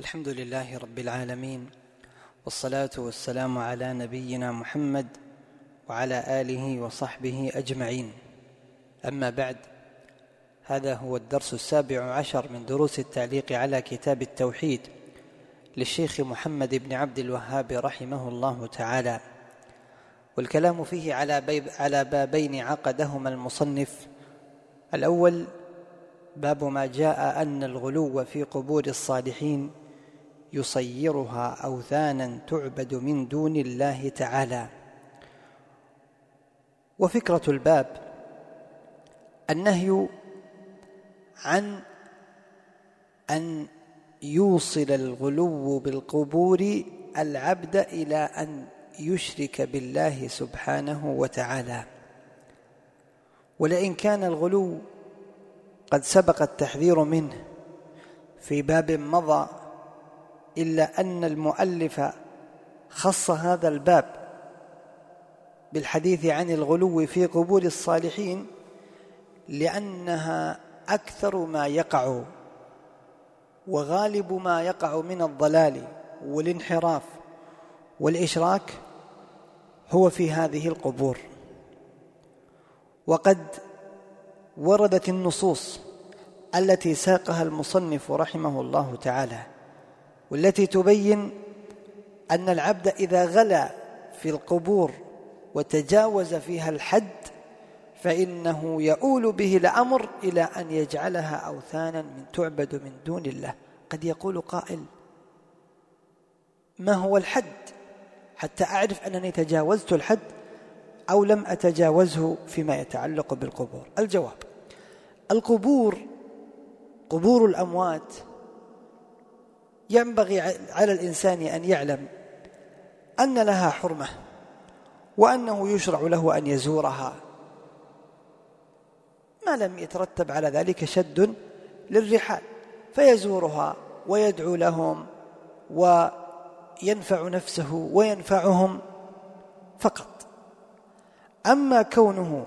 الحمد لله رب العالمين والصلاة والسلام على نبينا محمد وعلى آله وصحبه أجمعين. أما بعد هذا هو الدرس السابع عشر من دروس التعليق على كتاب التوحيد للشيخ محمد بن عبد الوهاب رحمه الله تعالى. والكلام فيه على على بابين عقدهما المصنف. الأول باب ما جاء أن الغلو في قبور الصالحين يصيرها أوثانا تعبد من دون الله تعالى. وفكرة الباب النهي عن أن يوصل الغلو بالقبور العبد إلى أن يشرك بالله سبحانه وتعالى. ولئن كان الغلو قد سبق التحذير منه في باب مضى إلا أن المؤلف خص هذا الباب بالحديث عن الغلو في قبور الصالحين لأنها أكثر ما يقع وغالب ما يقع من الضلال والانحراف والإشراك هو في هذه القبور. وقد وردت النصوص التي ساقها المصنف رحمه الله تعالى. والتي تبين أن العبد إذا غلا في القبور وتجاوز فيها الحد فإنه يؤول به الأمر إلى أن يجعلها أوثانا من تعبد من دون الله. قد يقول قائل ما هو الحد؟ حتى أعرف أنني تجاوزت الحد أو لم أتجاوزه فيما يتعلق بالقبور. الجواب القبور قبور الأموات ينبغي على الإنسان أن يعلم أن لها حرمة وأنه يشرع له أن يزورها. ما لم يترتب على ذلك شد للرحال فيزورها ويدعو لهم وينفع نفسه وينفعهم فقط. أما كونه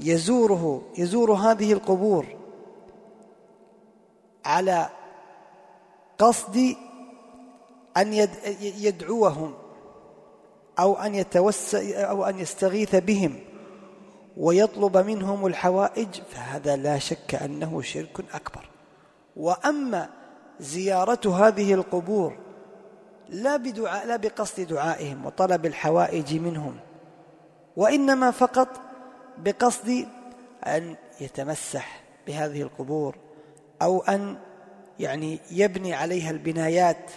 يزوره يزور هذه القبور على قصد أن يدعوهم أو أن يتوسع أو أن يستغيث بهم ويطلب منهم الحوائج فهذا لا شك أنه شرك أكبر. وأما زيارة هذه القبور لا بدعاء لا بقصد دعائهم وطلب الحوائج منهم وإنما فقط بقصد أن يتمسح بهذه القبور أو أن يعني يبني عليها البنايات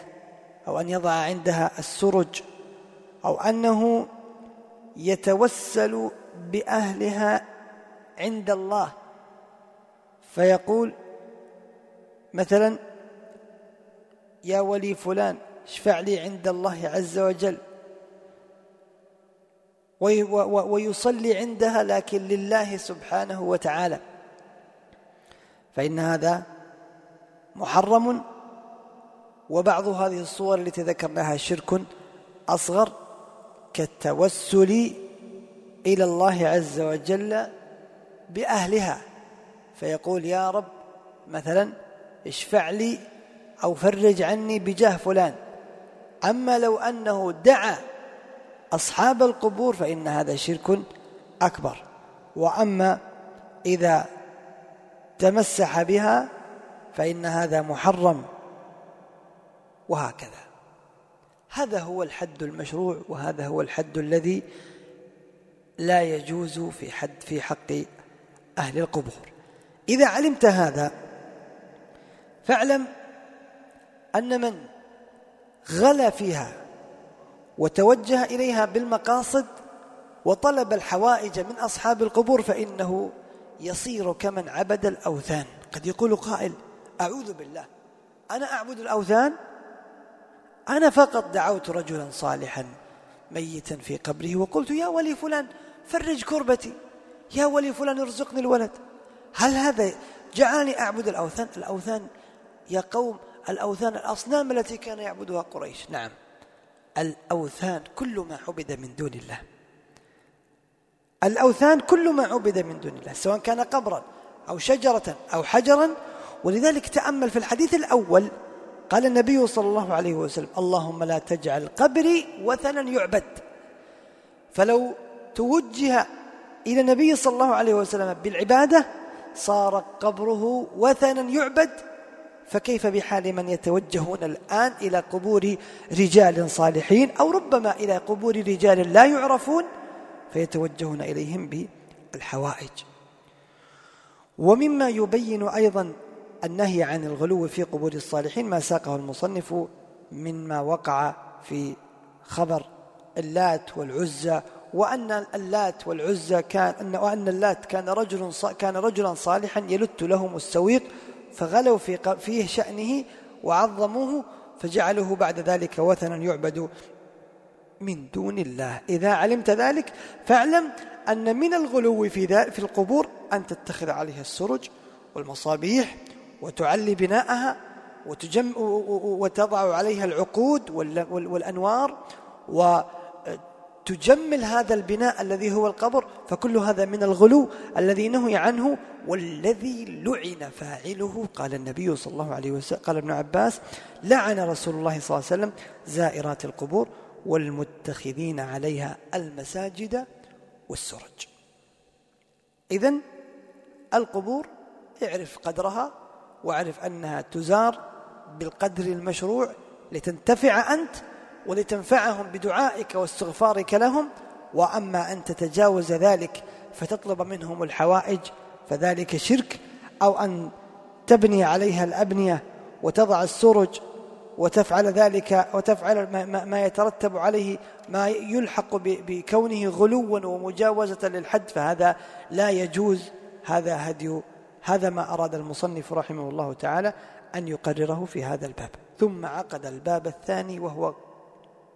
أو أن يضع عندها السرج أو أنه يتوسل بأهلها عند الله. فيقول مثلا يا ولي فلان اشفع لي عند الله عز وجل. ويصلي عندها لكن لله سبحانه وتعالى. فإن هذا محرم وبعض هذه الصور التي ذكرناها شرك أصغر كالتوسل إلى الله عز وجل بأهلها. فيقول يا رب مثلا اشفع لي أو فرج عني بجاه فلان. أما لو أنه دعا أصحاب القبور فإن هذا شرك أكبر. وأما إذا تمسح بها فإن هذا محرم. وهكذا. هذا هو الحد المشروع وهذا هو الحد الذي لا يجوز في حد في حق أهل القبور. إذا علمت هذا فاعلم أن من غلا فيها وتوجه إليها بالمقاصد وطلب الحوائج من أصحاب القبور فإنه يصير كمن عبد الأوثان. قد يقول قائل أعوذ بالله. أنا أعبد الأوثان؟ أنا فقط دعوت رجلا صالحا ميتا في قبره وقلت يا ولي فلان فرج كربتي. يا ولي فلان ارزقني الولد. هل هذا جعلني أعبد الأوثان؟ الأوثان يا قوم الأوثان الأصنام التي كان يعبدها قريش. نعم. الأوثان كل ما عبد من دون الله. الأوثان كل ما عبد من دون الله سواء كان قبرا أو شجرة أو حجرا ولذلك تأمل في الحديث الأول قال النبي صلى الله عليه وسلم اللهم لا تجعل قبري وثنا يعبد. فلو توجه إلى النبي صلى الله عليه وسلم بالعبادة صار قبره وثنا يعبد فكيف بحال من يتوجهون الآن إلى قبور رجال صالحين أو ربما إلى قبور رجال لا يعرفون؟ فيتوجهون إليهم بالحوائج. ومما يبين أيضا النهي عن الغلو في قبور الصالحين ما ساقه المصنف مما وقع في خبر اللات والعزى وأن اللات والعزى كان وأن اللات كان رجل كان رجلا صالحا يلت لهم السويق فغلوا في فيه شأنه وعظموه فجعلوه بعد ذلك وثنا يعبد من دون الله. إذا علمت ذلك فاعلم أن من الغلو في في القبور أن تتخذ عليها السرج والمصابيح وتعلي بناءها وتجم وتضع عليها العقود والأنوار وتجمل هذا البناء الذي هو القبر فكل هذا من الغلو الذي نهي عنه والذي لعن فاعله. قال النبي صلى الله عليه وسلم قال ابن عباس لعن رسول الله صلى الله عليه وسلم زائرات القبور والمتخذين عليها المساجد والسرج. إذا القبور اعرف قدرها واعرف أنها تزار بالقدر المشروع لتنتفع أنت ولتنفعهم بدعائك واستغفارك لهم وأما أن تتجاوز ذلك فتطلب منهم الحوائج فذلك شرك أو أن تبني عليها الأبنية وتضع السرج وتفعل ذلك وتفعل ما يترتب عليه ما يلحق بكونه غلوا ومجاوزة للحد فهذا لا يجوز هذا هدي هذا ما أراد المصنف رحمه الله تعالى أن يقرره في هذا الباب. ثم عقد الباب الثاني وهو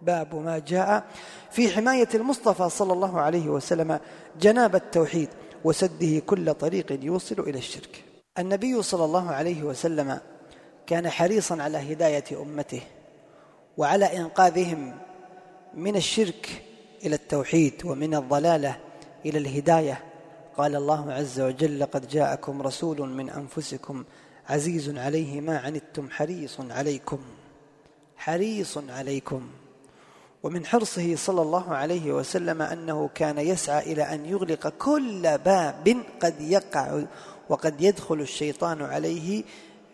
باب ما جاء في حماية المصطفى صلى الله عليه وسلم جناب التوحيد وسده كل طريق يوصل إلى الشرك. النبي صلى الله عليه وسلم كان حريصا على هداية أمته وعلى إنقاذهم من الشرك إلى التوحيد ومن الضلالة إلى الهداية. قال الله عز وجل قد جاءكم رسول من أنفسكم عزيز عليه ما عنتم حريص عليكم حريص عليكم. ومن حرصه صلى الله عليه وسلم أنه كان يسعى إلى أن يغلق كل باب قد يقع وقد يدخل الشيطان عليه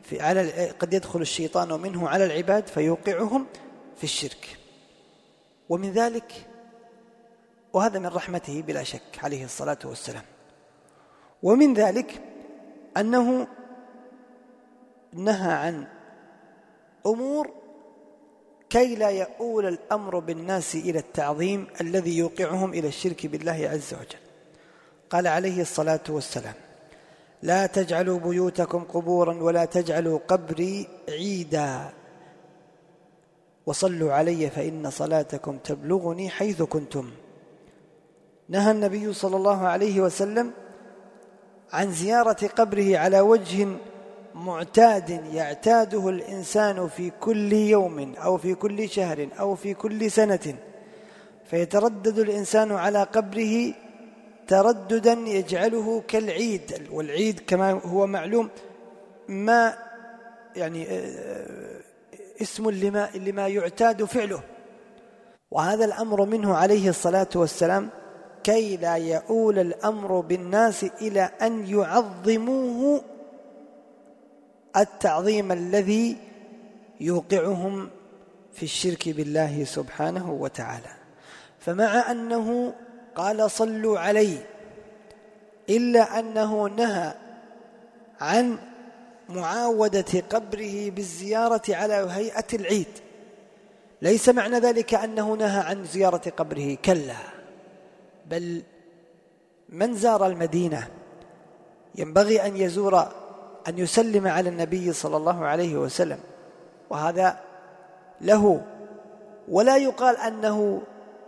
في على قد يدخل الشيطان منه على العباد فيوقعهم في الشرك. ومن ذلك وهذا من رحمته بلا شك عليه الصلاة والسلام. ومن ذلك أنه نهى عن أمور كي لا يؤول الأمر بالناس إلى التعظيم الذي يوقعهم إلى الشرك بالله عز وجل. قال عليه الصلاة والسلام لا تجعلوا بيوتكم قبورا ولا تجعلوا قبري عيدا. وصلوا علي فإن صلاتكم تبلغني حيث كنتم. نهى النبي صلى الله عليه وسلم عن زيارة قبره على وجه معتاد يعتاده الإنسان في كل يوم أو في كل شهر أو في كل سنة. فيتردد الإنسان على قبره ترددا يجعله كالعيد والعيد كما هو معلوم ما يعني آه، اسم لما, لما يعتاد فعله. وهذا الأمر منه عليه الصلاة والسلام كي لا يؤول الأمر بالناس إلى أن يعظموه التعظيم الذي يوقعهم في الشرك بالله سبحانه وتعالى. فمع أنه قال صلوا علي إلا أنه نهى عن معاودة قبره بالزيارة على هيئة العيد. ليس معنى ذلك أنه نهى عن زيارة قبره كلا. بل من زار المدينة؟ ينبغي أن يزور أن يسلم على النبي صلى الله عليه وسلم. وهذا له ولا يقال أنه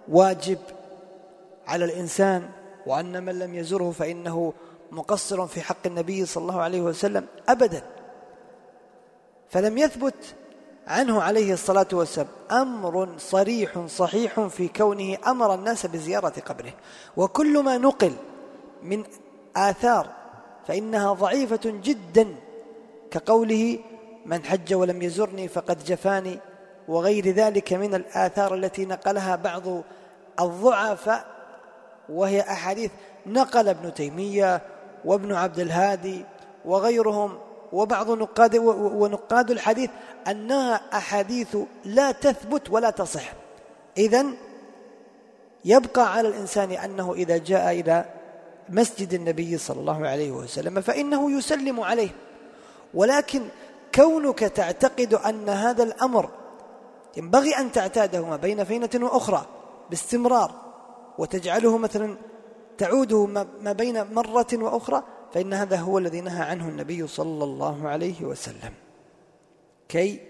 واجب على الإنسان وأن من لم يزره فإنه مقصر في حق النبي صلى الله عليه وسلم أبدا. فلم يثبت عنه عليه الصلاة والسلام أمر صريح صحيح في كونه أمر الناس بزيارة قبره. وكل ما نقل من آثار فإنها ضعيفة جدا كقوله من حج ولم يزرني فقد جفاني وغير ذلك من الآثار التي نقلها بعض الضعفاء وهي أحاديث نقل ابن تيمية وابن عبد الهادي وغيرهم. وبعض نقاد ونقاد الحديث أنها أحاديث لا تثبت ولا تصح. إذا يبقى على الإنسان أنه إذا جاء إلى مسجد النبي صلى الله عليه وسلم فإنه يسلم عليه. ولكن كونك تعتقد أن هذا الأمر ينبغي أن تعتاده ما بين فينة وأخرى باستمرار وتجعله مثلا تعوده ما بين مرة وأخرى فإن هذا هو الذي نهى عنه النبي صلى الله عليه وسلم. كي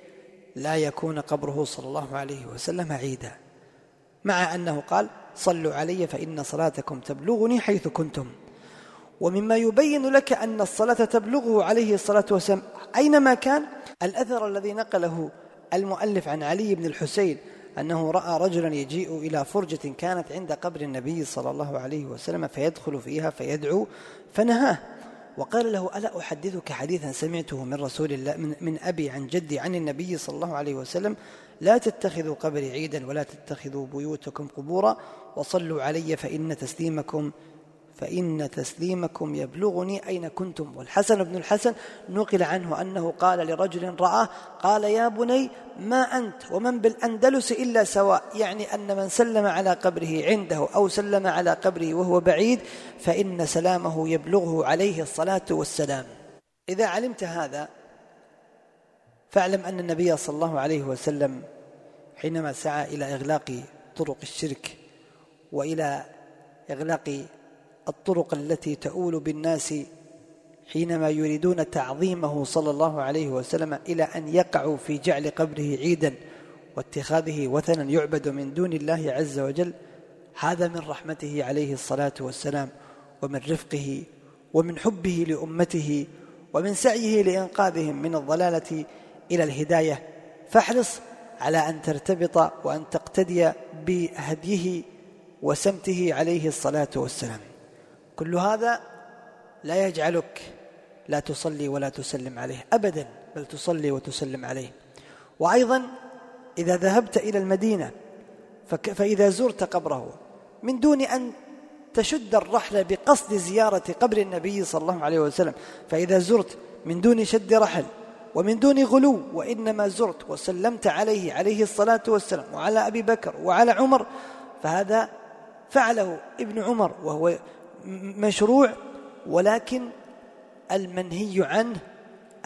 لا يكون قبره صلى الله عليه وسلم عيدا. مع أنه قال صلوا علي فإن صلاتكم تبلغني حيث كنتم. ومما يبين لك أن الصلاة تبلغه عليه الصلاة والسلام أينما كان الأثر الذي نقله المؤلف عن علي بن الحسين أنه رأى رجلا يجيء إلى فرجة كانت عند قبر النبي صلى الله عليه وسلم فيدخل فيها فيدعو فنهاه. وقال له ألا أحدثك حديثا سمعته من رسول الله من, من أبي عن جدي عن النبي صلى الله عليه وسلم؟ لا تتخذوا قبري عيدا ولا تتخذوا بيوتكم قبورا وصلوا علي فإن تسليمكم فإن تسليمكم يبلغني أين كنتم. والحسن بن الحسن نقل عنه أنه قال لرجل رآه قال يا بني ما أنت ومن بالأندلس إلا سواء يعني أن من سلم على قبره عنده أو سلم على قبره وهو بعيد فإن سلامه يبلغه عليه الصلاة والسلام. إذا علمت هذا فاعلم أن النبي صلى الله عليه وسلم حينما سعى إلى إغلاق طرق الشرك وإلى إغلاق الطرق التي تؤول بالناس حينما يريدون تعظيمه صلى الله عليه وسلم إلى أن يقعوا في جعل قبره عيدا واتخاذه وثنا يعبد من دون الله عز وجل هذا من رحمته عليه الصلاة والسلام ومن رفقه ومن حبه لأمته ومن سعيه لإنقاذهم من الضلالة إلى الهداية. فاحرص على أن ترتبط وأن تقتدي بهديه وسمته عليه الصلاة والسلام. كل هذا لا يجعلك لا تصلي ولا تسلم عليه أبدا بل تصلي وتسلم عليه. وأيضا إذا ذهبت إلى المدينة فإذا زرت قبره من دون أن تشد الرحلة بقصد زيارة قبر النبي صلى الله عليه وسلم فإذا زرت من دون شد رحل ومن دون غلو وإنما زرت وسلمت عليه عليه الصلاة والسلام وعلى أبي بكر وعلى عمر فهذا فعله ابن عمر وهو مشروع ولكن المنهي عنه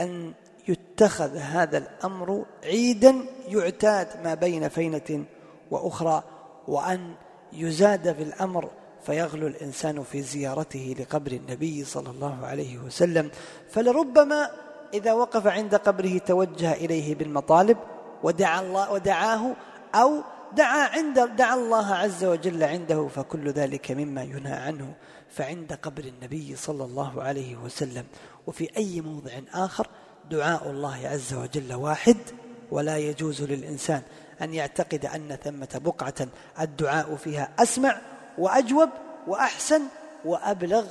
أن يتخذ هذا الأمر عيدا يعتاد ما بين فينة وأخرى وأن يزاد في الأمر فيغلو الإنسان في زيارته لقبر النبي صلى الله عليه وسلم. فلربما إذا وقف عند قبره توجه إليه بالمطالب ودعا الله ودعاه أو دعا عند دعا الله عز وجل عنده فكل ذلك مما ينهى عنه فعند قبر النبي صلى الله عليه وسلم. وفي أي موضع آخر دعاء الله عز وجل واحد ولا يجوز للإنسان أن يعتقد أن ثمة بقعة الدعاء فيها أسمع وأجوب وأحسن وأبلغ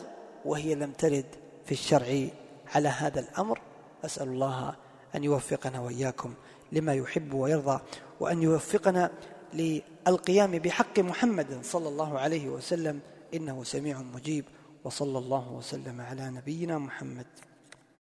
وهي لم ترد في الشرع على هذا الأمر. أسأل الله أن يوفقنا وإياكم لما يحب ويرضى وأن يوفقنا للقيام بحق محمد صلى الله عليه وسلم إنه سميع مجيب وصلى الله وسلم على نبينا محمد.